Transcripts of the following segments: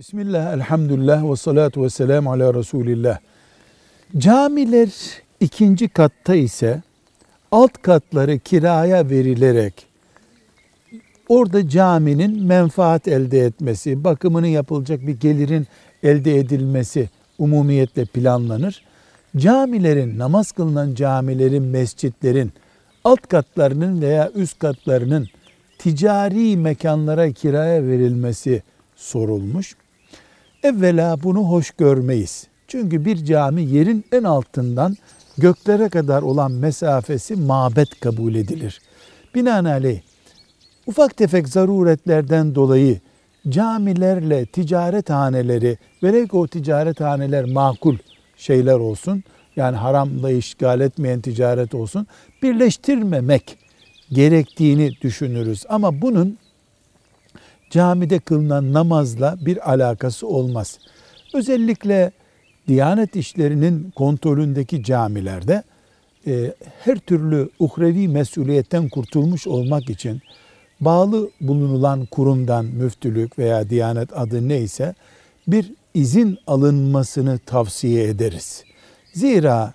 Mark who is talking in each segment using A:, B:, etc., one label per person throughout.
A: Bismillah, elhamdülillah ve salatu ve selamu ala Resulillah. Camiler ikinci katta ise alt katları kiraya verilerek orada caminin menfaat elde etmesi, bakımının yapılacak bir gelirin elde edilmesi umumiyetle planlanır. Camilerin, namaz kılınan camilerin, mescitlerin alt katlarının veya üst katlarının ticari mekanlara kiraya verilmesi sorulmuş. Evvela bunu hoş görmeyiz. Çünkü bir cami yerin en altından göklere kadar olan mesafesi mabet kabul edilir. Binaenaleyh ufak tefek zaruretlerden dolayı camilerle ticaret haneleri velev ki o ticaret haneler makul şeyler olsun yani haramla işgal etmeyen ticaret olsun birleştirmemek gerektiğini düşünürüz. Ama bunun camide kılınan namazla bir alakası olmaz. Özellikle Diyanet işlerinin kontrolündeki camilerde e, her türlü uhrevi mesuliyetten kurtulmuş olmak için bağlı bulunulan kurumdan müftülük veya diyanet adı neyse bir izin alınmasını tavsiye ederiz. Zira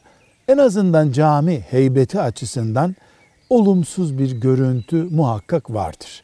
A: en azından cami heybeti açısından olumsuz bir görüntü muhakkak vardır.